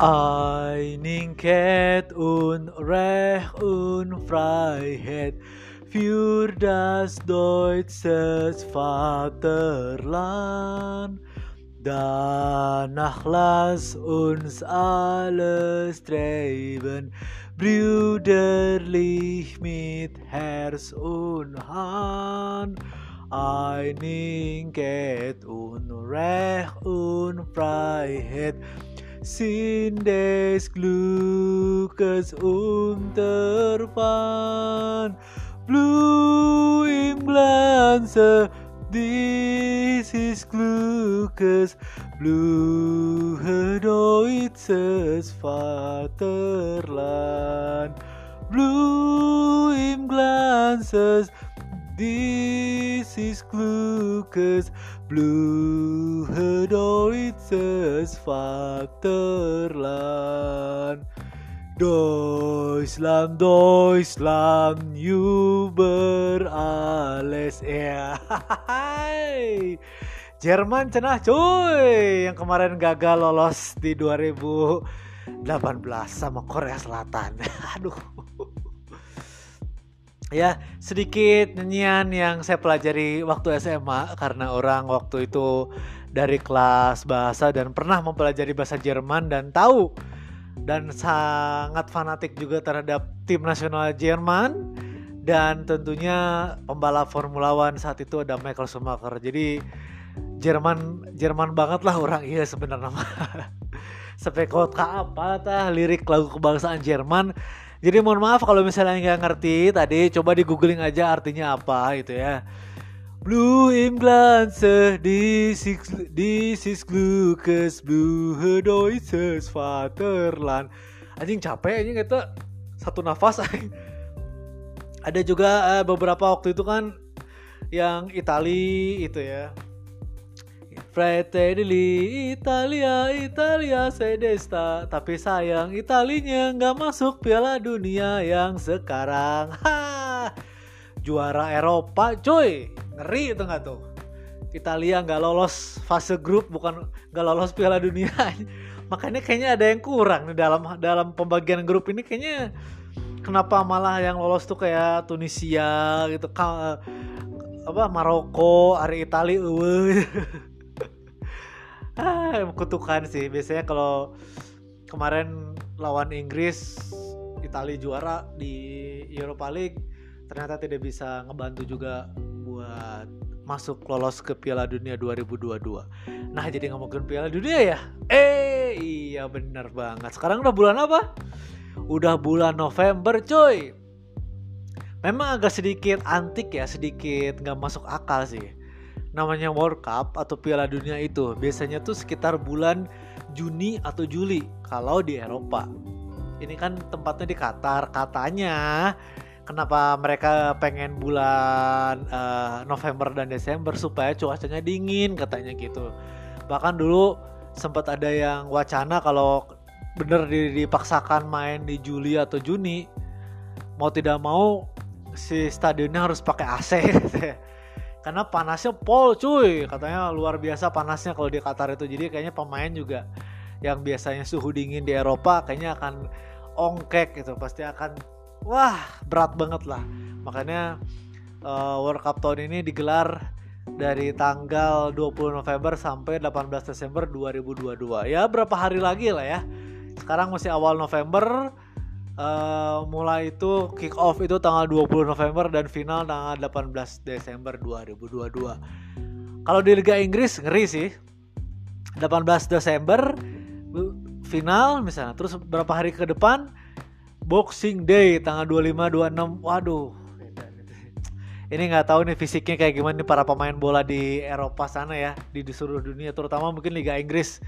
Einigkeit und Recht und Freiheit für das deutsche Vaterland. Danach lass uns alle streben, brüderlich mit Herz und Hand. Einigkeit und Recht und Freiheit sind des Glückes Unterpfand. Blue im Glanze dieses Glückes, Blue deutsches Vaterland. Blue im Glanze dieses Glückes, Blue deutsches Vaterland. Deutschland, Deutschland, über alles ya. Jerman cenah cuy yang kemarin gagal lolos di 2018 sama Korea Selatan. Aduh. Ya, sedikit nyanyian yang saya pelajari waktu SMA karena orang waktu itu dari kelas bahasa dan pernah mempelajari bahasa Jerman dan tahu dan sangat fanatik juga terhadap tim nasional Jerman dan tentunya pembalap Formula One saat itu ada Michael Schumacher. Jadi Jerman Jerman banget lah orang iya sebenarnya Sampai kota apa tah lirik lagu kebangsaan Jerman. Jadi mohon maaf kalau misalnya nggak ngerti tadi coba di googling aja artinya apa gitu ya. Blue im Glanze, dies ist, dies ist Blue deutsches Vaterland. Anjing capek anjing itu satu nafas Ada juga uh, beberapa waktu itu kan yang Itali itu ya. Fratelli Italia, Italia sedesta. Tapi sayang Italinya nggak masuk Piala Dunia yang sekarang. Ha! Juara Eropa, cuy ngeri itu nggak tuh Italia nggak lolos fase grup bukan nggak lolos Piala Dunia makanya kayaknya ada yang kurang nih dalam dalam pembagian grup ini kayaknya kenapa malah yang lolos tuh kayak Tunisia gitu apa Maroko hari Italia ah, kutukan sih biasanya kalau kemarin lawan Inggris Italia juara di Europa League ternyata tidak bisa ngebantu juga buat masuk lolos ke Piala Dunia 2022. Nah jadi ngomongin Piala Dunia ya? Eh iya bener banget. Sekarang udah bulan apa? Udah bulan November coy. Memang agak sedikit antik ya, sedikit nggak masuk akal sih. Namanya World Cup atau Piala Dunia itu biasanya tuh sekitar bulan Juni atau Juli kalau di Eropa. Ini kan tempatnya di Qatar. Katanya kenapa mereka pengen bulan uh, November dan Desember supaya cuacanya dingin katanya gitu bahkan dulu sempat ada yang wacana kalau bener dipaksakan main di Juli atau Juni mau tidak mau si stadionnya harus pakai AC karena panasnya pol cuy. Katanya luar biasa panasnya kalau di Qatar itu. Jadi kayaknya pemain juga yang biasanya suhu dingin di Eropa kayaknya akan ongkek gitu. Pasti akan wah berat banget lah. Makanya uh, World Cup tahun ini digelar dari tanggal 20 November sampai 18 Desember 2022 ya berapa hari lagi lah ya. Sekarang masih awal November uh, mulai itu kick off itu tanggal 20 November dan final tanggal 18 Desember 2022 kalau di Liga Inggris ngeri sih 18 Desember final misalnya terus berapa hari ke depan Boxing Day tanggal 25 26. Waduh. Ini nggak tahu nih fisiknya kayak gimana nih para pemain bola di Eropa sana ya, di, seluruh dunia terutama mungkin Liga Inggris.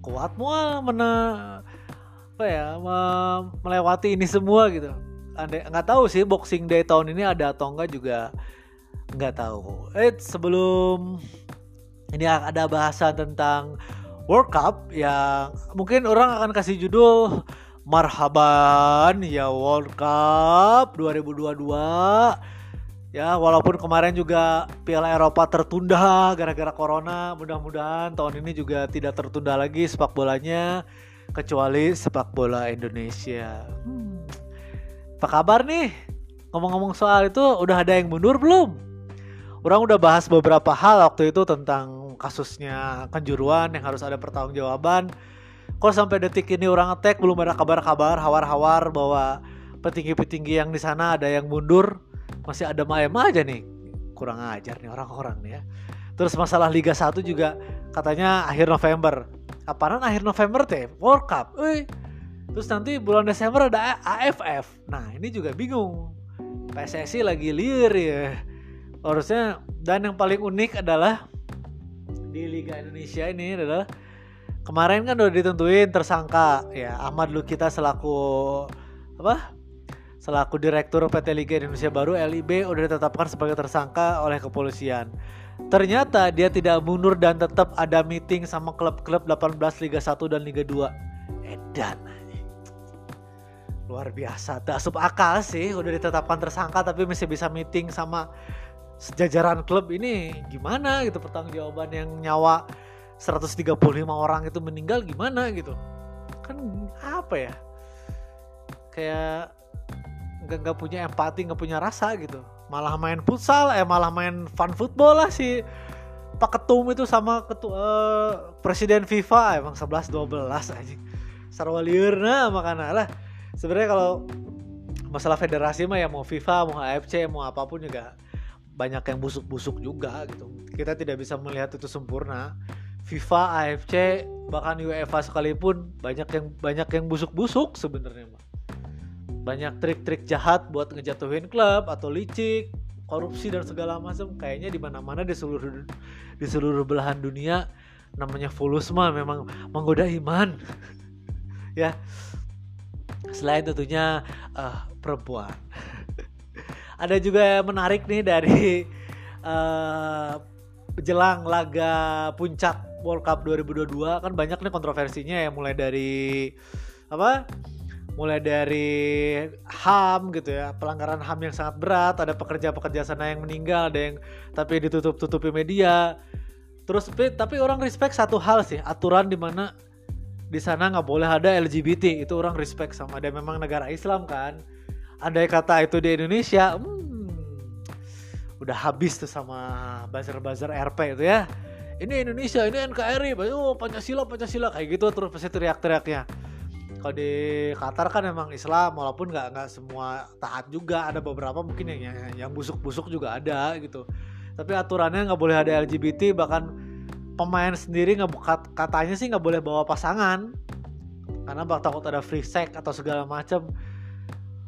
Kuat mual mana apa ya melewati ini semua gitu. Anda nggak tahu sih Boxing Day tahun ini ada atau enggak juga nggak tahu. Eh sebelum ini ada bahasa tentang World Cup yang mungkin orang akan kasih judul marhaban ya World Cup 2022 ya walaupun kemarin juga Piala Eropa tertunda gara-gara corona mudah-mudahan tahun ini juga tidak tertunda lagi sepak bolanya kecuali sepak bola Indonesia. Hmm. Apa kabar nih? Ngomong-ngomong soal itu udah ada yang mundur belum? Orang udah bahas beberapa hal waktu itu tentang kasusnya kanjuruan yang harus ada pertanggungjawaban. Kok sampai detik ini orang ngetek belum ada kabar-kabar hawar-hawar bahwa petinggi-petinggi yang di sana ada yang mundur masih ada maem aja nih kurang ajar nih orang-orang nih ya terus masalah Liga 1 juga katanya akhir November apaan akhir November teh World Cup Uy. terus nanti bulan Desember ada AFF nah ini juga bingung. PSSI lagi liar ya. Harusnya dan yang paling unik adalah di Liga Indonesia ini adalah kemarin kan udah ditentuin tersangka. Ya Ahmad Lukita selaku apa selaku Direktur PT Liga Indonesia Baru LIB udah ditetapkan sebagai tersangka oleh kepolisian. Ternyata dia tidak mundur dan tetap ada meeting sama klub-klub 18 Liga 1 dan Liga 2. Edan. Luar biasa, tak asup akal sih udah ditetapkan tersangka tapi masih bisa meeting sama sejajaran klub ini gimana gitu pertanggungjawaban yang nyawa 135 orang itu meninggal gimana gitu. Kan apa ya? Kayak nggak nggak punya empati nggak punya rasa gitu. Malah main futsal eh malah main fun football lah si Pak Ketum itu sama ketua uh, presiden FIFA. Emang 11 12 aja sarwa liurna makanya lah. Sebenarnya kalau masalah federasi mah ya mau FIFA mau AFC mau apa pun juga banyak yang busuk-busuk juga gitu. Kita tidak bisa melihat itu sempurna. FIFA AFC bahkan UEFA sekalipun banyak yang banyak yang busuk-busuk sebenarnya mah banyak trik-trik jahat buat ngejatuhin klub atau licik korupsi dan segala macam. Kayaknya di mana-mana di seluruh di seluruh belahan dunia namanya fulus mah memang menggoda iman. Ya. Selain tentunya uh, perempuan. Ada juga yang menarik nih dari uh, jelang laga puncak World Cup 2022 kan banyak nih kontroversinya ya mulai dari apa mulai dari HAM gitu ya pelanggaran HAM yang sangat berat ada pekerja-pekerja sana yang meninggal ada yang tapi ditutup-tutupi media. Terus tapi orang respect satu hal sih aturan di mana di sana nggak boleh ada LGBT itu orang respect sama. Ada memang negara Islam kan ada kata itu di Indonesia hmm, udah habis tuh sama buzzer-buzzer RP itu ya. Ini Indonesia ini NKRI oh Pancasila Pancasila kayak gitu terus pasti teriak-teriaknya kalau di Qatar kan emang Islam walaupun nggak nggak semua taat juga ada beberapa mungkin yang yang busuk-busuk juga ada gitu. Tapi aturannya nggak boleh ada LGBT bahkan pemain sendiri nggak katanya sih nggak boleh bawa pasangan. Karena bak takut ada free sex atau segala macam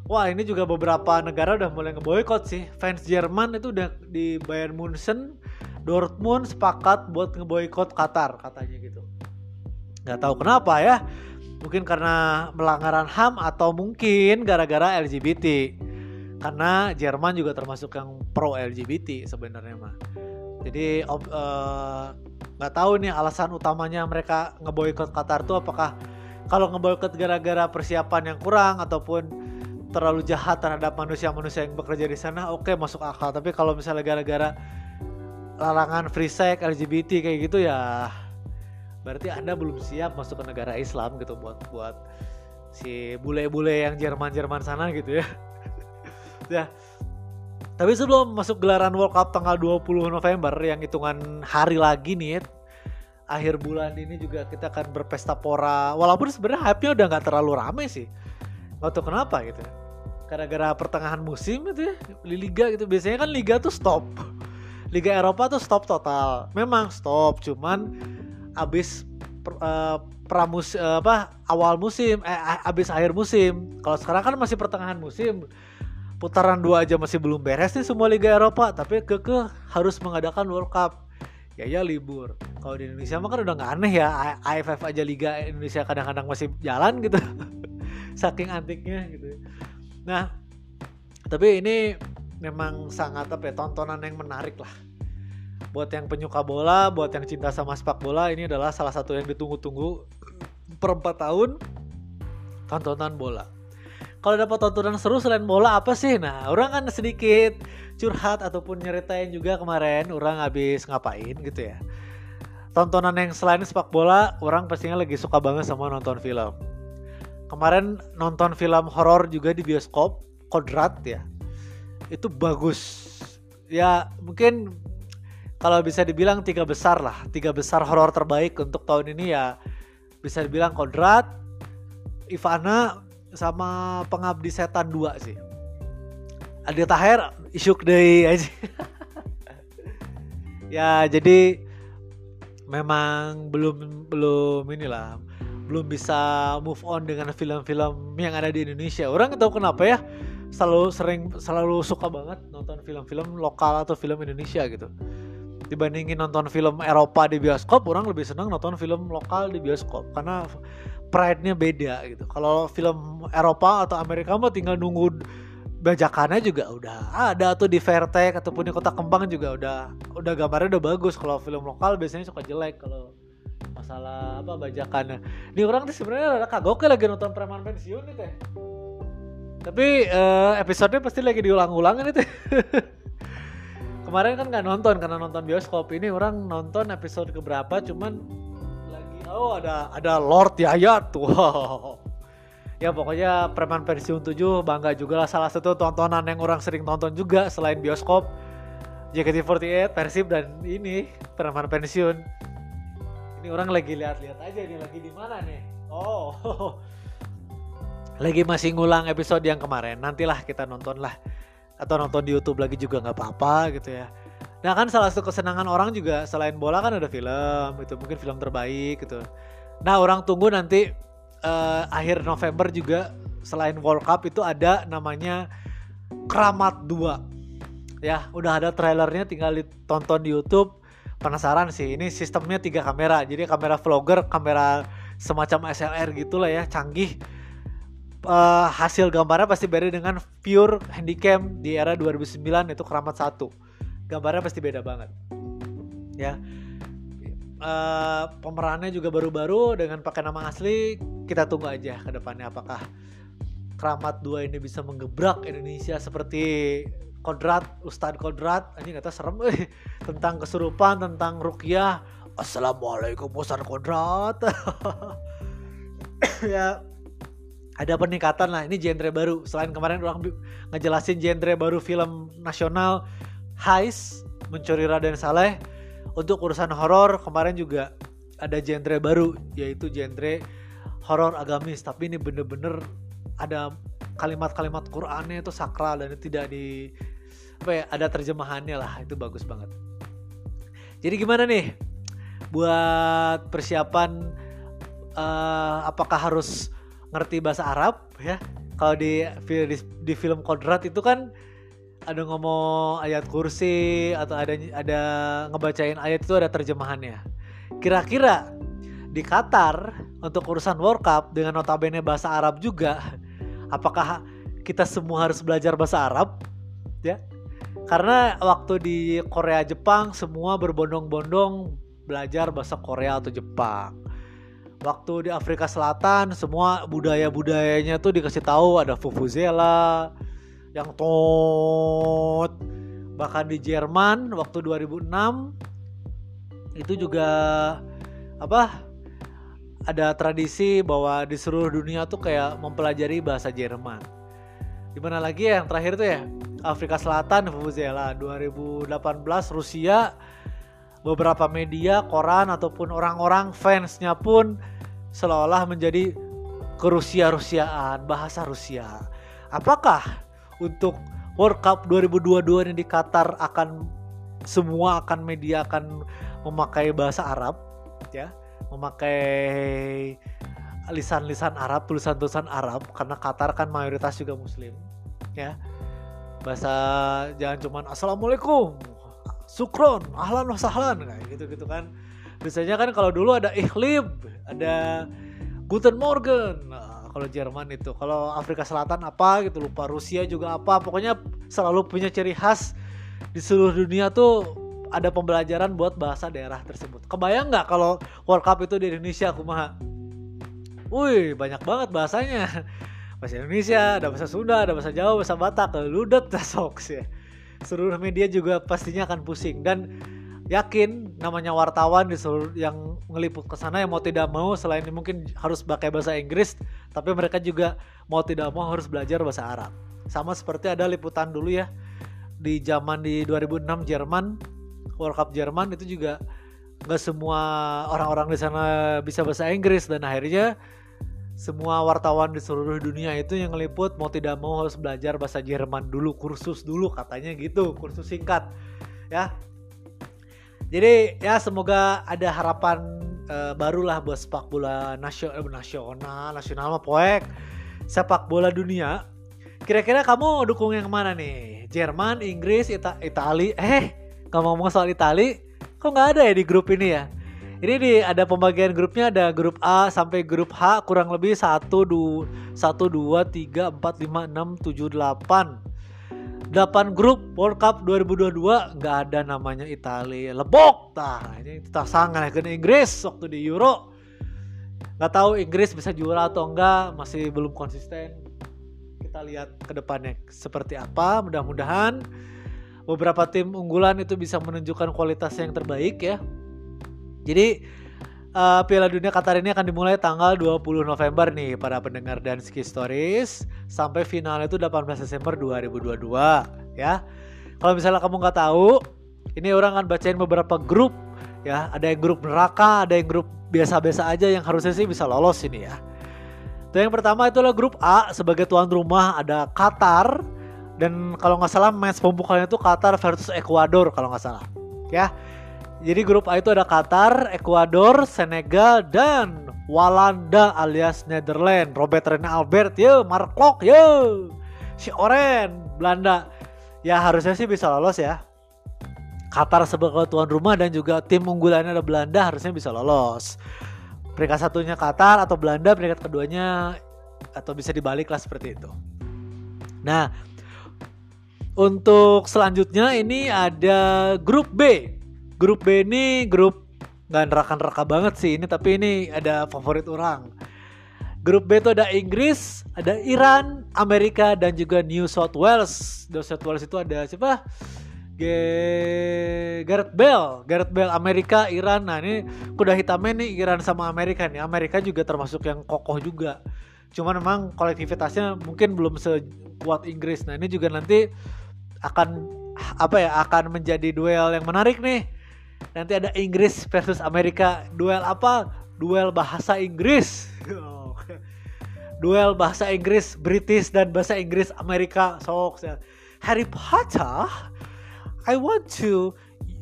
wah ini juga beberapa negara udah mulai ngeboikot sih. Fans Jerman itu udah di Bayern Munchen Dortmund sepakat buat ngeboikot Qatar katanya gitu. Nggak tahu kenapa ya mungkin karena melanggaran HAM atau mungkin gara-gara LGBT karena Jerman juga termasuk yang pro LGBT sebenarnya mah. Jadi eh, nggak uh, tahu nih alasan utamanya mereka ngeboikot Qatar tuh apakah kalau ngeboikot gara-gara persiapan yang kurang ataupun terlalu jahat terhadap manusia-manusia yang bekerja di sana oke okay, masuk akal. Tapi kalau misalnya gara-gara larangan free sex LGBT kayak gitu ya berarti anda belum siap masuk ke negara Islam gitu buat buat si bule-bule yang Jerman-Jerman sana gitu ya. Ya. Tapi sebelum masuk gelaran World Cup tanggal 20 November yang hitungan hari lagi nih akhir bulan ini juga kita akan berpesta pora. Walaupun sebenarnya hype-nya udah nggak terlalu rame sih. Nggak tahu kenapa gitu gara-gara pertengahan musim itu ya liga gitu. Biasanya kan liga tuh stop. Liga Eropa tuh stop total. Memang stop cuman abis uh, pramus uh, apa awal musim eh abis akhir musim. Kalau sekarang kan masih pertengahan musim putaran dua aja masih belum beres nih semua liga Eropa tapi keke harus mengadakan World Cup. Ya ya libur. Kalau di Indonesia mah kan udah nggak aneh ya AFF aja liga Indonesia kadang-kadang masih jalan gitu. Saking antiknya gitu. Nah tapi ini memang sangat apa ya tontonan yang menarik lah buat yang penyuka bola, buat yang cinta sama sepak bola, ini adalah salah satu yang ditunggu-tunggu per 4 tahun tontonan bola. Kalau dapat tontonan seru selain bola apa sih? Nah, orang kan sedikit curhat ataupun nyeritain juga kemarin orang habis ngapain gitu ya. tontonan yang selain sepak bola orang pastinya lagi suka banget sama nonton film kemarin nonton film horor juga di bioskop Kodrat ya itu bagus ya mungkin kalau bisa dibilang tiga besar lah tiga besar horor terbaik untuk tahun ini ya bisa dibilang Kodrat Ivana sama Pengabdi Setan 2 sih. Adi Taher isyuk deh aja. Ya jadi memang belum belum inilah belum bisa move on dengan film-film yang ada di Indonesia. Orang tahu kenapa ya selalu sering selalu suka banget nonton film-film lokal atau film Indonesia gitu dibandingin nonton film Eropa di bioskop orang lebih senang nonton film lokal di bioskop. Karena pride-nya beda gitu. Kalau film Eropa atau Amerika mah tinggal nunggu bajakannya juga udah ada tuh di Vertek ataupun di Kota Kembang juga udah udah gambarnya udah bagus. Kalau film lokal biasanya suka jelek kalau masalah apa bajakannya. Ini orang tuh sebenarnya ada kagok lagi nonton preman pensiun nih teh. Tapi uh, episodenya pasti lagi diulang-ulang itu. Kemarin kan nggak nonton karena nonton bioskop. Ini orang nonton episode keberapa cuman lagi oh ada ada Lord Yaya tuh. ya pokoknya Preman Pensiun 7 bangga juga lah salah satu tontonan yang orang sering tonton juga selain bioskop. JKT48, Persib dan ini Preman Pensiun. Ini orang lagi lihat-lihat aja nih lagi di mana nih. Oh. lagi masih ngulang episode yang kemarin nantilah kita nonton lah atau nonton di YouTube lagi juga nggak apa-apa gitu ya. Nah kan salah satu kesenangan orang juga selain bola kan ada film itu mungkin film terbaik gitu. Nah orang tunggu nanti uh, akhir November juga selain World Cup itu ada namanya Keramat 2 ya udah ada trailernya tinggal ditonton di YouTube. Penasaran sih ini sistemnya tiga kamera. Jadi kamera vlogger kamera semacam SLR gitulah ya canggih uh, hasil gambarnya pasti beda dengan pure handycam di era 2009 itu keramat satu. Gambarnya pasti beda banget. Ya. Uh, pemerannya juga baru-baru dengan pakai nama asli kita tunggu aja ke depannya apakah keramat dua ini bisa menggebrak Indonesia seperti Kodrat Ustadz Kodrat. Ini kata serem. Eh. tentang kesurupan tentang rukyah Assalamualaikum Ustadz Kodrat. Ya ada peningkatan lah ini genre baru. Selain kemarin orang ngejelasin genre baru film nasional Hais mencuri Raden Saleh. Untuk urusan horor kemarin juga ada genre baru yaitu genre horor agamis. Tapi ini bener-bener ada kalimat-kalimat Qurannya itu sakral dan tidak di apa ya ada terjemahannya lah. Itu bagus banget. Jadi gimana nih? Buat persiapan uh, apakah harus ngerti bahasa Arab ya. Kalau di, di di film Kodrat itu kan ada ngomong ayat kursi atau ada ada ngebacain ayat itu ada terjemahannya. Kira-kira di Qatar untuk urusan World Cup dengan notabene bahasa Arab juga apakah kita semua harus belajar bahasa Arab? Ya. Karena waktu di Korea Jepang semua berbondong-bondong belajar bahasa Korea atau Jepang waktu di Afrika Selatan semua budaya-budayanya tuh dikasih tahu. Ada Vuvuzela yang tot. Bahkan di Jerman waktu 2006 itu juga apa ada tradisi bahwa di seluruh dunia tuh kayak mempelajari bahasa Jerman. Di mana lagi ya yang terakhir tuh ya? Afrika Selatan Vuvuzela. 2018 Rusia. Beberapa media koran ataupun orang-orang fansnya pun seolah-olah menjadi kerusia-rusiaan bahasa Rusia. Apakah untuk World Cup 2022 ini di Qatar akan semua akan media akan memakai bahasa Arab ya, memakai lisan-lisan Arab, tulisan-tulisan Arab karena Qatar kan mayoritas juga muslim ya. Bahasa jangan cuman assalamualaikum, sukron, ahlan wasahlan kayak gitu-gitu kan. Biasanya kan kalau dulu ada ikhlib, ada Guten Morgen. Nah, kalau Jerman itu, kalau Afrika Selatan apa gitu lupa, Rusia juga apa. Pokoknya selalu punya ciri khas di seluruh dunia tuh ada pembelajaran buat bahasa daerah tersebut. Kebayang nggak kalau World Cup itu di Indonesia, kumaha? Wih, banyak banget bahasanya. Bahasa Indonesia, ada bahasa Sunda, ada bahasa Jawa, bahasa Batak, ludet, sok sih. Seluruh media juga pastinya akan pusing dan yakin namanya wartawan di seluruh yang ngeliput ke sana yang mau tidak mau selain mungkin harus pakai bahasa Inggris tapi mereka juga mau tidak mau harus belajar bahasa Arab. Sama seperti ada liputan dulu ya di zaman di 2006 Jerman World Cup Jerman itu juga nggak semua orang-orang di sana bisa bahasa Inggris dan akhirnya semua wartawan di seluruh dunia itu yang ngeliput mau tidak mau harus belajar bahasa Jerman dulu kursus dulu katanya gitu kursus singkat ya jadi ya semoga ada harapan uh, barulah buat sepak bola nasional eh, nasional nasional mah poek sepak bola dunia. Kira-kira kamu dukung yang mana nih? Jerman Inggris Ita Itali? Eh kamu ngomong soal Itali kok nggak ada ya di grup ini ya? Ini di ada pembagian grupnya ada grup A sampai grup H kurang lebih 1 2 1 2 3 4 5 6 7 8 8 grup World Cup 2022 nggak ada namanya Italia lebok. Tah ini kita sangat ke Inggris waktu di Euro. Nggak tahu Inggris bisa juara atau enggak masih belum konsisten. Kita lihat ke depannya seperti apa mudah-mudahan beberapa tim unggulan itu bisa menunjukkan kualitas yang terbaik ya. Jadi uh, Piala Dunia Qatar ini akan dimulai tanggal 20 November nih para pendengar dan Ski Stories sampai final itu 18 Desember 2022 ya. Kalau misalnya kamu nggak tahu, ini orang akan bacain beberapa grup ya. Ada yang grup neraka, ada yang grup biasa-biasa aja yang harusnya sih bisa lolos ini ya. Tuh yang pertama itulah grup A sebagai tuan rumah ada Qatar dan kalau nggak salah match pembukanya itu Qatar versus Ekuador kalau nggak salah ya jadi grup A itu ada Qatar, Ekuador, Senegal, dan Walanda alias Netherlands. Robert Rene Albert, yo, Mark Klok, yo, si Oren, Belanda. Ya harusnya sih bisa lolos ya. Qatar sebagai tuan rumah dan juga tim unggulannya ada Belanda harusnya bisa lolos. Peringkat satunya Qatar atau Belanda, peringkat keduanya atau bisa dibalik lah seperti itu. Nah, untuk selanjutnya ini ada grup B grup B ini grup nggak neraka-neraka banget sih ini tapi ini ada favorit orang. Grup B itu ada Inggris ada Iran Amerika dan juga New South Wales. New South Wales itu ada siapa? G Gareth Bale. Gareth Bale Amerika Iran. Nah ini kuda hitamnya nih Iran sama Amerika nih. Amerika juga termasuk yang kokoh juga. Cuman memang kolektivitasnya mungkin belum sekuat Inggris. Nah ini juga nanti akan apa ya akan menjadi duel yang menarik nih Nanti ada Inggris versus Amerika. Duel apa? Duel bahasa Inggris. Duel bahasa Inggris British dan bahasa Inggris Amerika. So, Harry Potter. I want to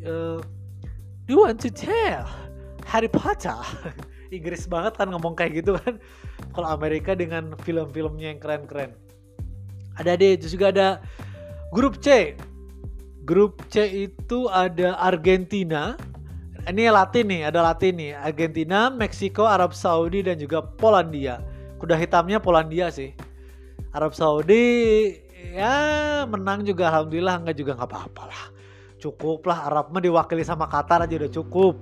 uh, you want to tell Harry Potter. Inggris banget kan ngomong kayak gitu kan. Kalau Amerika dengan film-filmnya yang keren-keren. Ada deh, juga ada grup C Grup C itu ada Argentina. Ini Latin nih, ada Latin nih. Argentina, Meksiko, Arab Saudi dan juga Polandia. Kuda hitamnya Polandia sih. Arab Saudi ya menang juga alhamdulillah enggak juga nggak apa-apa lah. Cukup lah Arab mah diwakili sama Qatar aja udah cukup.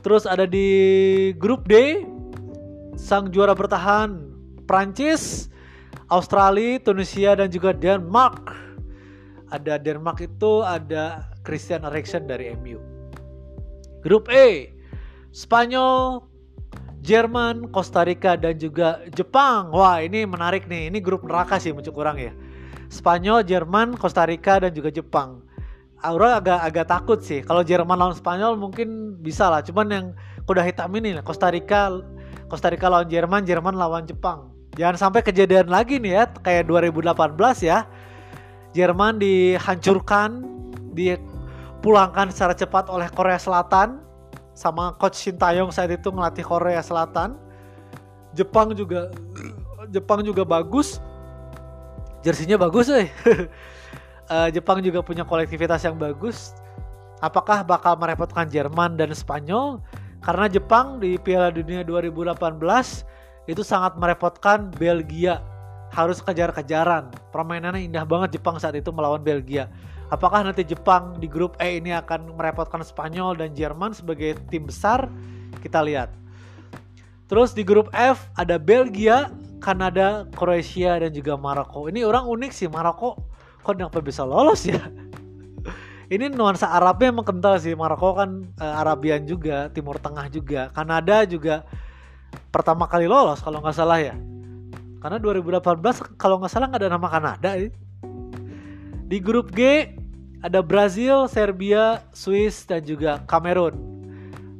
Terus ada di grup D sang juara bertahan Prancis, Australia, Tunisia dan juga Denmark ada Denmark itu ada Christian Eriksen dari MU. Grup E, Spanyol, Jerman, Costa Rica dan juga Jepang. Wah, ini menarik nih. Ini grup neraka sih muncul kurang ya. Spanyol, Jerman, Costa Rica dan juga Jepang. Aura agak agak takut sih. Kalau Jerman lawan Spanyol mungkin bisa lah. Cuman yang kuda hitam ini Costa Rica Costa Rica lawan Jerman, Jerman lawan Jepang. Jangan sampai kejadian lagi nih ya kayak 2018 ya Jerman dihancurkan, dipulangkan secara cepat oleh Korea Selatan sama coach Shin Taeyong saat itu ngelatih Korea Selatan. Jepang juga Jepang juga bagus. Jersinya bagus eh. Jepang juga punya kolektivitas yang bagus. Apakah bakal merepotkan Jerman dan Spanyol? Karena Jepang di Piala Dunia 2018 itu sangat merepotkan Belgia harus kejar-kejaran. Permainannya indah banget Jepang saat itu melawan Belgia. Apakah nanti Jepang di grup E ini akan merepotkan Spanyol dan Jerman sebagai tim besar? Kita lihat. Terus di grup F ada Belgia, Kanada, Kroasia dan juga Maroko. Ini orang unik sih Maroko. Kok kenapa bisa lolos ya? ini nuansa Arabnya emang kental sih Maroko kan uh, Arabian juga Timur Tengah juga Kanada juga pertama kali lolos kalau nggak salah ya karena 2018 kalau nggak salah nggak ada nama Kanada ya. di grup G ada Brazil, Serbia, Swiss dan juga Kamerun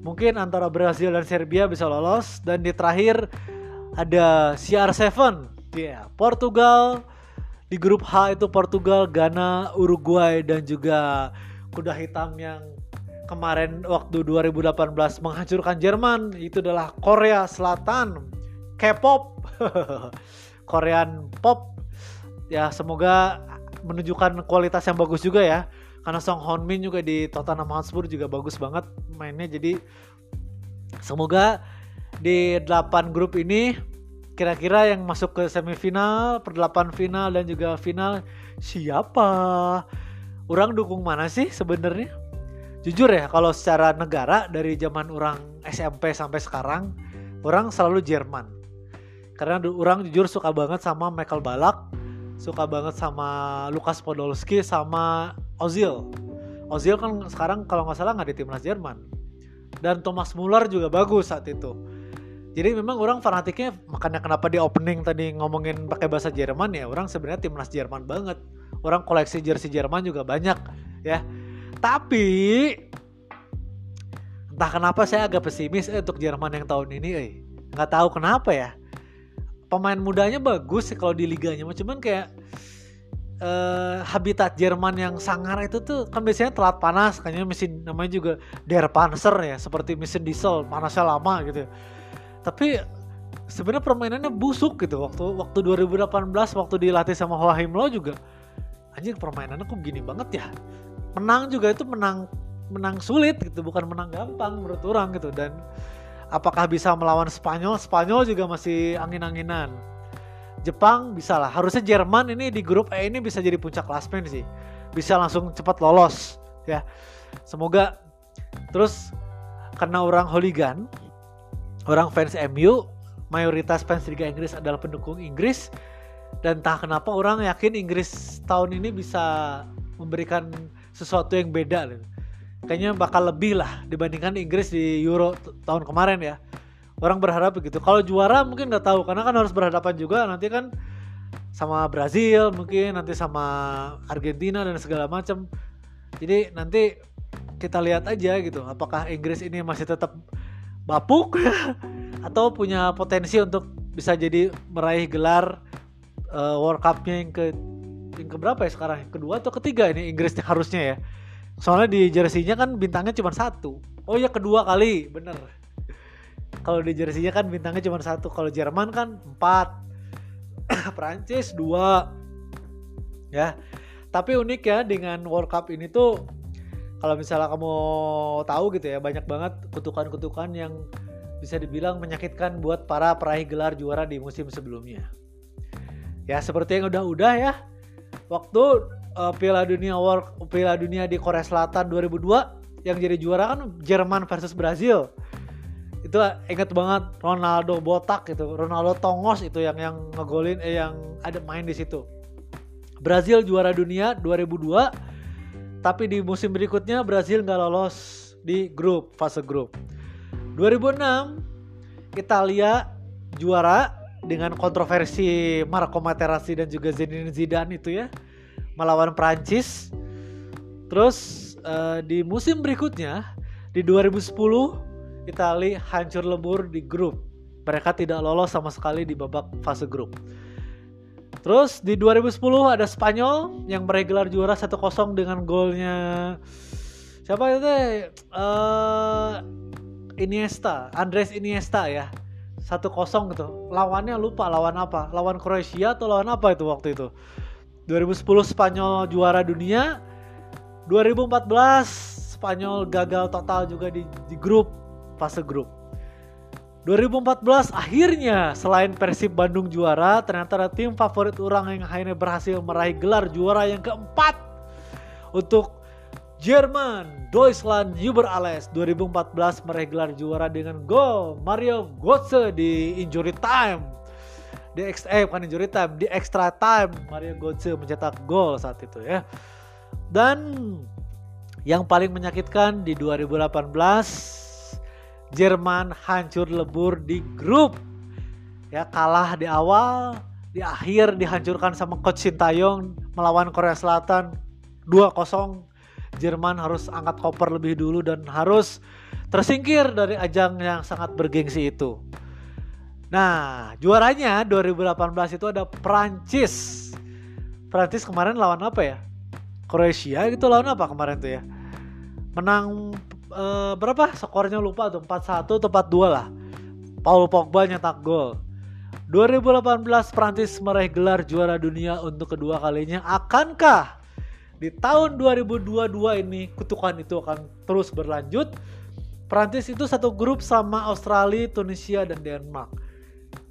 mungkin antara Brazil dan Serbia bisa lolos. Dan di terakhir ada CR7 ya yeah, Portugal. Di grup H itu Portugal, Ghana, Uruguay dan juga kuda hitam yang kemarin waktu 2018 menghancurkan Jerman. Itu adalah Korea Selatan K-pop Korean pop ya semoga menunjukkan kualitas yang bagus juga ya karena Song Hon Min juga di Tottenham Hotspur juga bagus banget mainnya jadi semoga di 8 grup ini kira-kira yang masuk ke semifinal, perdelapan final dan juga final siapa? Orang dukung mana sih sebenarnya? Jujur ya, kalau secara negara dari zaman orang SMP sampai sekarang, orang selalu Jerman. Karena orang jujur suka banget sama Michael Balak, suka banget sama Lukas Podolski sama Ozil. Ozil kan sekarang kalau nggak salah nggak di timnas Jerman. Dan Thomas Muller juga bagus saat itu. Jadi memang orang fanatiknya makanya kenapa di opening tadi ngomongin pakai bahasa Jerman ya orang sebenarnya timnas Jerman banget. Orang koleksi jersey Jerman juga banyak ya. Tapi entah kenapa saya agak pesimis eh, untuk Jerman yang tahun ini eh. Nggak tahu kenapa ya pemain mudanya bagus sih kalau di liganya cuman kayak uh, habitat Jerman yang sangar itu tuh kan biasanya telat panas kayaknya mesin namanya juga Der Panzer ya seperti mesin diesel panasnya lama gitu. Tapi sebenarnya permainannya busuk gitu waktu waktu 2018 waktu dilatih sama Wahim Lo juga. Anjing permainannya kok gini banget ya? Menang juga itu menang menang sulit gitu bukan menang gampang menurut orang gitu. Dan apakah bisa melawan Spanyol? Spanyol juga masih angin-anginan. Jepang bisa lah. Harusnya Jerman ini di grup E ini bisa jadi puncak klasmen sih. Bisa langsung cepat lolos ya. Semoga terus karena orang hooligan orang fans MU, mayoritas fans Liga Inggris adalah pendukung Inggris dan entah kenapa orang yakin Inggris tahun ini bisa memberikan sesuatu yang beda gitu. Kayaknya bakal lebih lah dibandingkan Inggris di Euro tahun kemarin ya. Orang berharap begitu. Kalau juara mungkin nggak tahu karena kan harus berhadapan juga nanti kan sama Brazil mungkin nanti sama Argentina dan segala macam. Jadi nanti kita lihat aja gitu apakah Inggris ini masih tetap bapuk atau punya potensi untuk bisa jadi meraih gelar uh, World Cup-nya yang ke yang ke berapa ya sekarang? Kedua atau ketiga ini Inggris harusnya ya. Soalnya di jersey-nya kan bintangnya cuma satu. Oh ya kedua kali, bener. Kalau di jersey-nya kan bintangnya cuma satu. Kalau Jerman kan empat. Prancis dua. Ya. Tapi unik ya dengan World Cup ini tuh kalau misalnya kamu tahu gitu ya banyak banget kutukan-kutukan yang bisa dibilang menyakitkan buat para peraih gelar juara di musim sebelumnya. Ya seperti yang udah-udah ya. Waktu uh, Piala Dunia World Piala Dunia di Korea Selatan 2002 yang jadi juara kan Jerman versus Brazil. Itu inget banget Ronaldo botak gitu, Ronaldo tongos itu yang yang ngegolin eh yang ada main di situ. Brazil juara dunia 2002 tapi di musim berikutnya Brazil nggak lolos di grup fase grup. 2006 Italia juara dengan kontroversi Marco Materazzi dan juga Zinedine Zidane itu ya melawan Prancis. Terus uh, di musim berikutnya di 2010 Italia hancur lebur di grup. Mereka tidak lolos sama sekali di babak fase grup. Terus di 2010 ada Spanyol yang meraih gelar juara 1-0 dengan golnya siapa itu? Uh, Iniesta, Andres Iniesta ya. 1-0 gitu. Lawannya lupa lawan apa? Lawan Kroasia atau lawan apa itu waktu itu? 2010 Spanyol juara dunia. 2014 Spanyol gagal total juga di, di grup fase grup. 2014 akhirnya selain Persib Bandung juara ternyata ada tim favorit orang yang akhirnya berhasil meraih gelar juara yang keempat untuk Jerman Deutschland Uber Alles 2014 meraih gelar juara dengan gol Mario Götze di injury time di extra eh, bukan injury time di extra time Mario Götze mencetak gol saat itu ya dan Yang paling menyakitkan di 2018 Jerman hancur lebur di grup. Ya kalah di awal, di akhir dihancurkan sama coach Sintayong melawan Korea Selatan 2-0. Jerman harus angkat koper lebih dulu dan harus tersingkir dari ajang yang sangat bergengsi itu. Nah, juaranya 2018 itu ada Prancis. Prancis kemarin lawan apa ya? Kroasia gitu lawan apa kemarin tuh ya? Menang uh, berapa? Skornya lupa tuh 4-1 atau 4-2 lah. Paul Pogba nyetak gol. 2018 Prancis meraih gelar juara dunia untuk kedua kalinya. Akankah di tahun 2022 ini kutukan itu akan terus berlanjut? Prancis itu satu grup sama Australia, Tunisia, dan Denmark.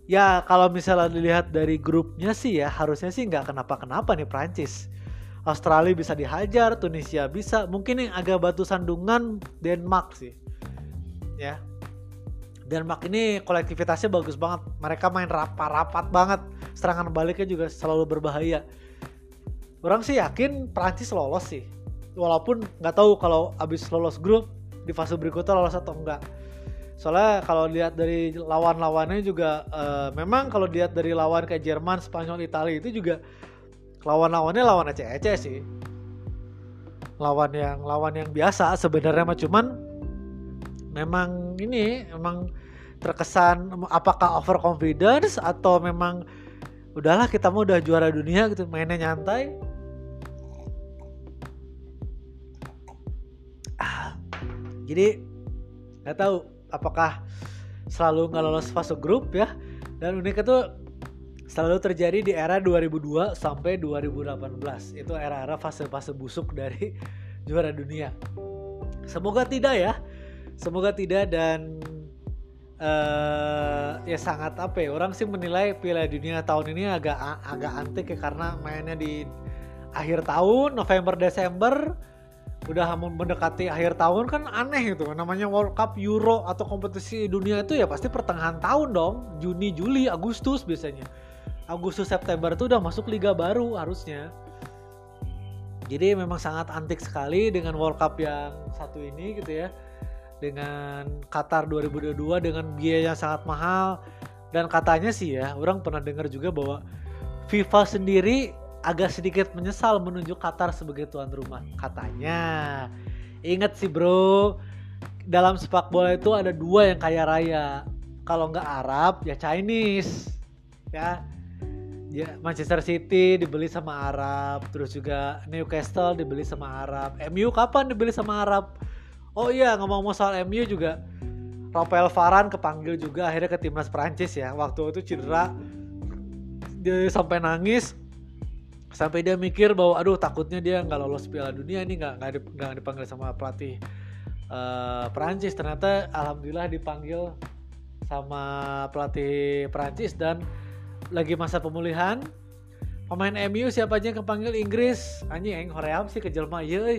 Ya kalau misalnya dilihat dari grupnya sih ya harusnya sih nggak kenapa-kenapa nih Prancis. Australia bisa dihajar, Tunisia bisa. Mungkin yang agak batu sandungan Denmark sih. Ya. Denmark ini kolektivitasnya bagus banget. Mereka main rapat-rapat banget. Serangan baliknya juga selalu berbahaya. Orang sih yakin Prancis lolos sih. Walaupun nggak tahu kalau abis lolos grup di fase berikutnya lolos atau enggak. Soalnya kalau lihat dari lawan-lawannya juga uh, memang kalau lihat dari lawan kayak Jerman, Spanyol, Italia itu juga lawan-lawannya lawan ece-ece sih. Lawan yang lawan yang biasa sebenarnya mah. Cuman memang ini memang terkesan apakah overconfidence atau memang udahlah kita mau udah juara dunia gitu mainnya nyantai. Ah, jadi nggak tahu apakah selalu nggak lolos fase grup ya dan uniknya tuh selalu terjadi di era 2002 sampai 2018. Itu era-era fase-fase busuk dari juara dunia. Semoga tidak ya. Semoga tidak dan uh, ya sangat apa ya orang sih menilai Piala Dunia tahun ini agak agak antik ya karena mainnya di akhir tahun November Desember udah mendekati akhir tahun kan aneh itu namanya World Cup Euro atau kompetisi dunia itu ya pasti pertengahan tahun dong Juni Juli Agustus biasanya Agustus September itu udah masuk liga baru harusnya. Jadi memang sangat antik sekali dengan World Cup yang satu ini gitu ya. Dengan Qatar 2022 dengan biaya yang sangat mahal dan katanya sih ya, orang pernah dengar juga bahwa FIFA sendiri agak sedikit menyesal menunjuk Qatar sebagai tuan rumah katanya. Ingat sih bro, dalam sepak bola itu ada dua yang kaya raya. Kalau nggak Arab ya Chinese. Ya, ya Manchester City dibeli sama Arab terus juga Newcastle dibeli sama Arab MU kapan dibeli sama Arab oh iya ngomong-ngomong soal MU juga Rafael Varane kepanggil juga akhirnya ke timnas Prancis ya waktu itu cedera dia sampai nangis sampai dia mikir bahwa aduh takutnya dia nggak lolos Piala Dunia ini nggak nggak dipanggil sama pelatih uh, Prancis ternyata alhamdulillah dipanggil sama pelatih Prancis dan lagi masa pemulihan pemain MU siapa aja yang kepanggil? Inggris. Anjing hoream sih kejelma iya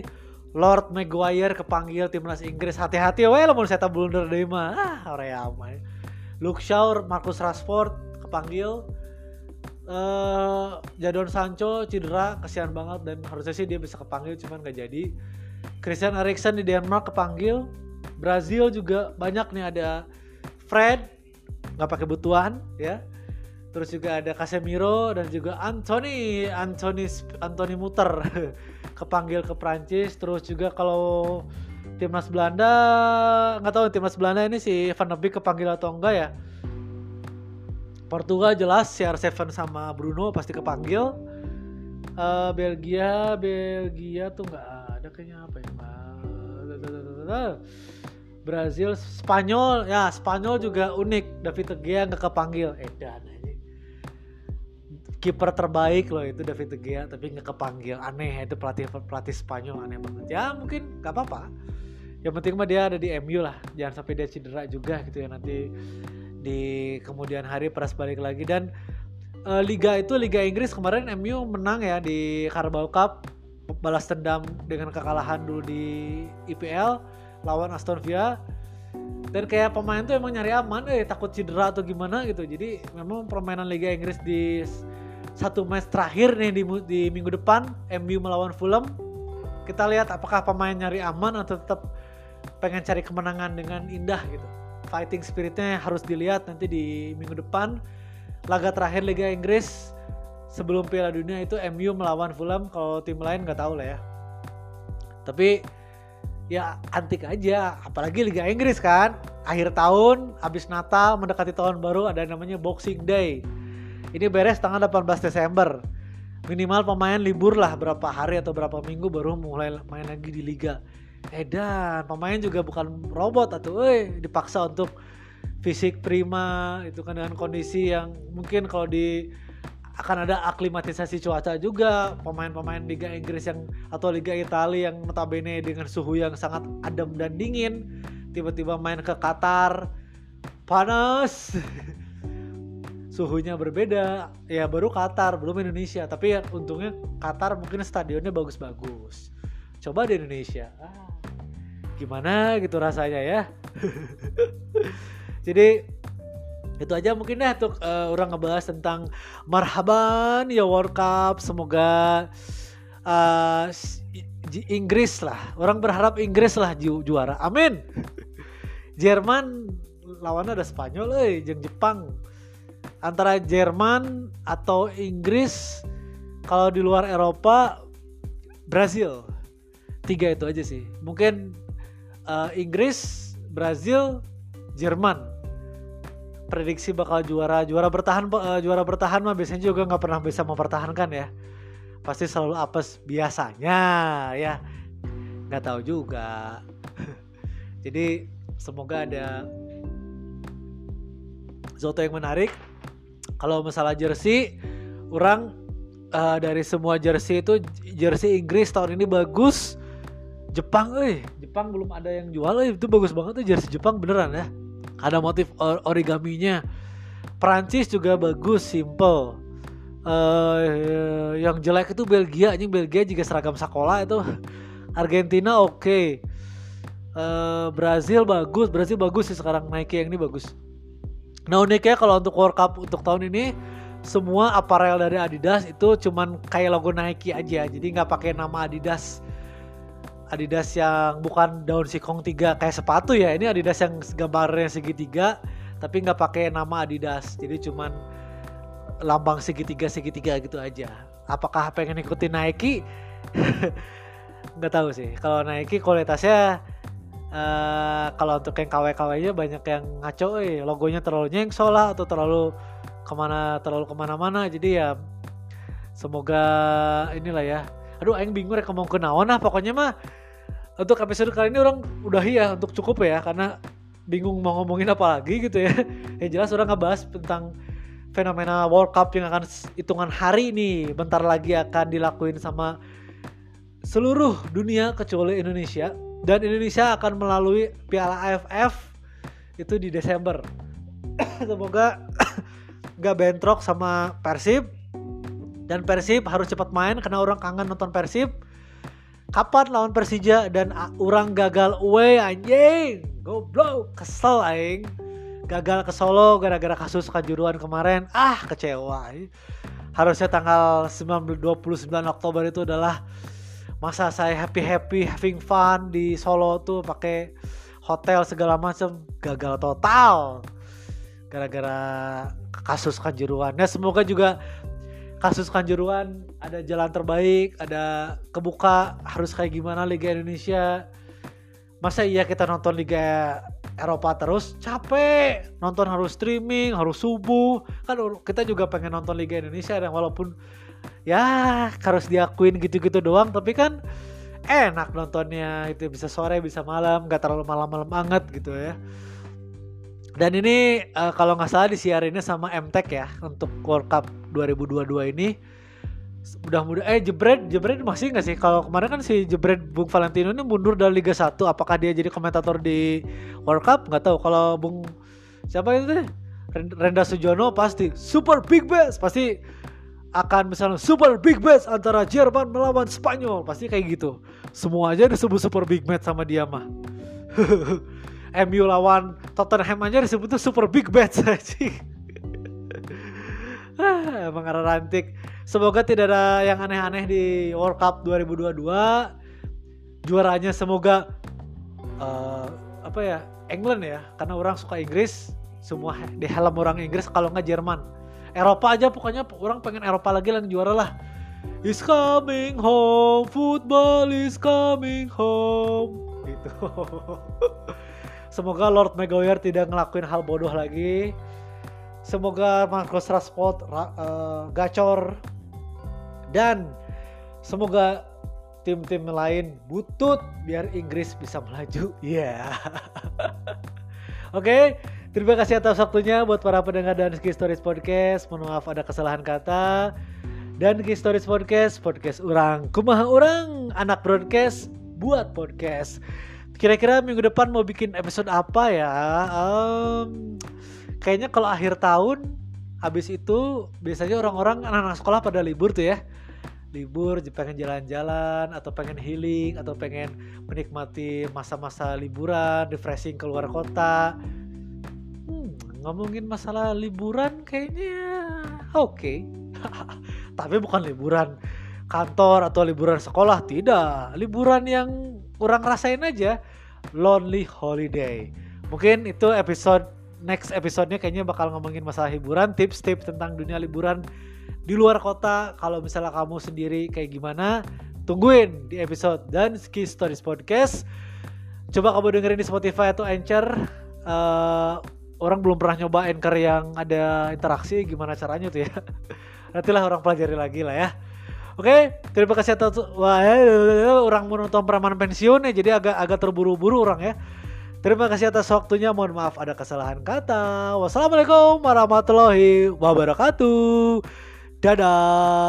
Lord Maguire kepanggil timnas Inggris. Hati-hati wae lamun saya blunder deui mah ah hoream Luke Shaw Marcus Rashford kepanggil uh, Jadon Sancho cedera kasihan banget dan harusnya sih dia bisa kepanggil cuman gak jadi. Christian Eriksen di Denmark kepanggil. Brazil juga banyak nih ada Fred nggak pakai butuan ya. Terus juga ada Casemiro dan juga Anthony Anthony Anthony Muter kepanggil ke Prancis. Terus juga kalau timnas Belanda nggak tahu timnas Belanda ini si Van de Beek kepanggil atau enggak ya Portugal jelas CR7 sama Bruno pasti kepanggil. Uh, Belgia Belgia tuh nggak ada kayaknya apa ya Brazil Spanyol ya Spanyol juga unik. David De Gea nggak kepanggil. Eh dan kiper terbaik loh itu David De Gea tapi nggak kepanggil. Aneh itu pelatih pelatih Spanyol aneh banget. Ya mungkin nggak apa-apa. Yang penting mah dia ada di MU lah. Jangan sampai dia cedera juga gitu ya nanti di kemudian hari peras balik lagi. Dan uh, liga itu liga Inggris kemarin MU menang ya di Carabao Cup. Balas dendam dengan kekalahan dulu di IPL lawan Aston Villa. Dan kayak pemain tuh emang nyari aman eh takut cedera atau gimana gitu. Jadi memang permainan Liga Inggris di satu match terakhir nih di, di minggu depan MU melawan Fulham. Kita lihat apakah pemain nyari aman atau tetap pengen cari kemenangan dengan indah gitu fighting spiritnya harus dilihat nanti di minggu depan. Laga terakhir Liga Inggris sebelum Piala Dunia itu MU melawan Fulham. Kalau tim lain nggak tahu lah ya. Tapi ya antik aja. Apalagi Liga Inggris kan. Akhir tahun habis Natal mendekati tahun baru ada namanya Boxing Day. Ini beres tanggal 18 Desember. Minimal pemain libur lah berapa hari atau berapa minggu baru mulai main lagi di liga edan pemain juga bukan robot atau eh dipaksa untuk fisik prima itu kan dengan kondisi yang mungkin kalau di akan ada aklimatisasi cuaca juga. Pemain-pemain Liga Inggris yang atau Liga Italia yang notabene dengan suhu yang sangat adem dan dingin tiba-tiba main ke Qatar panas. Suhunya berbeda. Ya baru Qatar belum Indonesia. Tapi ya untungnya Qatar mungkin stadionnya bagus-bagus. Coba di Indonesia. Ah, gimana gitu rasanya ya? Jadi itu aja mungkin deh untuk uh, orang ngebahas tentang marhaban ya World Cup. Semoga uh, Inggris lah. Orang berharap Inggris lah ju juara. Amin. Jerman lawannya ada Spanyol eh jeng Jepang. Antara Jerman atau Inggris kalau di luar Eropa Brazil. Tiga itu aja sih. Mungkin uh, Inggris Brazil Jerman. Prediksi bakal juara. Juara bertahan uh, juara bertahan mah biasanya juga nggak pernah bisa mempertahankan ya. Pasti selalu apes biasanya ya. Nggak tahu juga. Jadi semoga ada sesuatu yang menarik. Kalau masalah jersey orang uh, dari semua jersey itu jersey Inggris tahun ini bagus. Jepang eh Jepang belum ada yang jual. Eh itu bagus banget tuh jersey Jepang beneran ya. Ada motif or origaminya. Prancis juga bagus simple. Uh, yang jelek itu Belgia ini Belgia juga seragam sekolah itu. Argentina oke. Okay. uh, Brazil bagus Brazil bagus sih sekarang. Nike yang ini bagus. Nah uniknya kalau untuk World Cup untuk tahun ini semua aparel dari Adidas itu cuman kayak logo Nike aja. Jadi nggak pakai nama Adidas Adidas yang bukan daun sikong tiga kayak sepatu ya. Ini Adidas yang gambarnya segitiga tapi nggak pakai nama Adidas. Jadi cuman lambang segitiga segitiga gitu aja. Apakah pengen ikutin Nike? Nggak tahu sih. Kalau Nike kualitasnya uh, kalau untuk yang KW-KW nya banyak yang ngaco eh logonya terlalu nyengsol lah atau terlalu ke mana terlalu ke mana-mana. Jadi ya semoga inilah ya aduh aing bingung rek ngomong ke naon nah pokoknya mah. Untuk episode kali ini orang udah ya untuk cukup ya karena bingung mau ngomongin apa lagi gitu ya. Yang jelas orang ngebahas tentang fenomena World Cup yang akan hitungan hari ini bentar lagi akan dilakuin sama seluruh dunia kecuali Indonesia. Dan Indonesia akan melalui Piala AFF itu di Desember. Semoga nggak bentrok sama Persib dan Persib harus cepat main karena orang kangen nonton Persib. Kapan lawan Persija dan orang gagal away anjing? Goblok kesel aing. Gagal ke Solo gara-gara kasus kanjuruan kemarin. Ah kecewa harusnya tanggal 29 Oktober itu adalah masa saya happy happy having fun di Solo tuh pakai hotel segala macam gagal total gara-gara kasus kanjuruan. Nah semoga juga kasus kanjuruan ada jalan terbaik, ada kebuka harus kayak gimana Liga Indonesia. Masa iya kita nonton Liga Eropa terus? Capek nonton harus streaming harus subuh. Kan kita juga pengen nonton Liga Indonesia dan walaupun ya harus diakuin gitu-gitu doang tapi kan enak nontonnya itu bisa sore bisa malam nggak terlalu malam-malam banget gitu ya dan ini uh, kalau nggak salah disiarinnya sama MTech ya untuk World Cup 2022 ini. Udah mudah eh Jebret Jebret masih nggak sih? Kalau kemarin kan si Jebret Bung Valentino ini mundur dari Liga 1 apakah dia jadi komentator di World Cup? Nggak tahu. Kalau Bung siapa itu Renda Sujono pasti super big bash pasti akan misalnya super big match antara Jerman melawan Spanyol. Pasti kayak gitu. Semua aja disebut super big match sama dia mah MU lawan Tottenham aja disebutnya super big match ah, emang rantik. Semoga tidak ada yang aneh-aneh di World Cup 2022 juaranya semoga uh, apa ya England ya karena orang suka Inggris. Semua di helm orang Inggris kalau nggak Jerman. Eropa aja pokoknya orang pengen Eropa lagi yang juara lah. Is coming home football is coming home. Gitu semoga Lord Maguire tidak ngelakuin hal bodoh lagi semoga Marcus Rashford uh, gacor dan semoga tim-tim lain butut biar Inggris bisa melaju. Iya. Yeah. Oke, okay, terima kasih atas waktunya buat para pendengar dan Ski Stories Podcast. Mohon maaf ada kesalahan kata. Dan Ski Stories Podcast, podcast orang, kumaha orang, anak broadcast buat podcast. Kira-kira minggu depan mau bikin episode apa ya? Um, kayaknya kalau akhir tahun habis itu biasanya orang-orang anak-anak sekolah pada libur tuh ya libur pengen jalan-jalan atau pengen healing atau pengen menikmati masa-masa liburan refreshing keluar kota hmm, ngomongin masalah liburan kayaknya oke okay. tapi bukan liburan kantor atau liburan sekolah tidak liburan yang kurang rasain aja. Lonely holiday. Mungkin itu episode next episodenya kayaknya bakal ngomongin masalah hiburan tips-tips tentang dunia liburan di luar kota. Kalau misalnya kamu sendiri kayak gimana tungguin di episode dan Ski Stories Podcast. Coba kamu dengerin di Spotify atau Anchor. Uh, orang belum pernah nyoba Anchor yang ada interaksi gimana caranya tuh ya? Nantilah orang pelajari lagi lah ya Oke, terima kasih atas wah, orang menonton peraman pensiun ya, jadi agak agak terburu-buru orang ya. Terima kasih atas waktunya. Mohon maaf ada kesalahan kata. Wassalamualaikum warahmatullahi wabarakatuh. Dadah.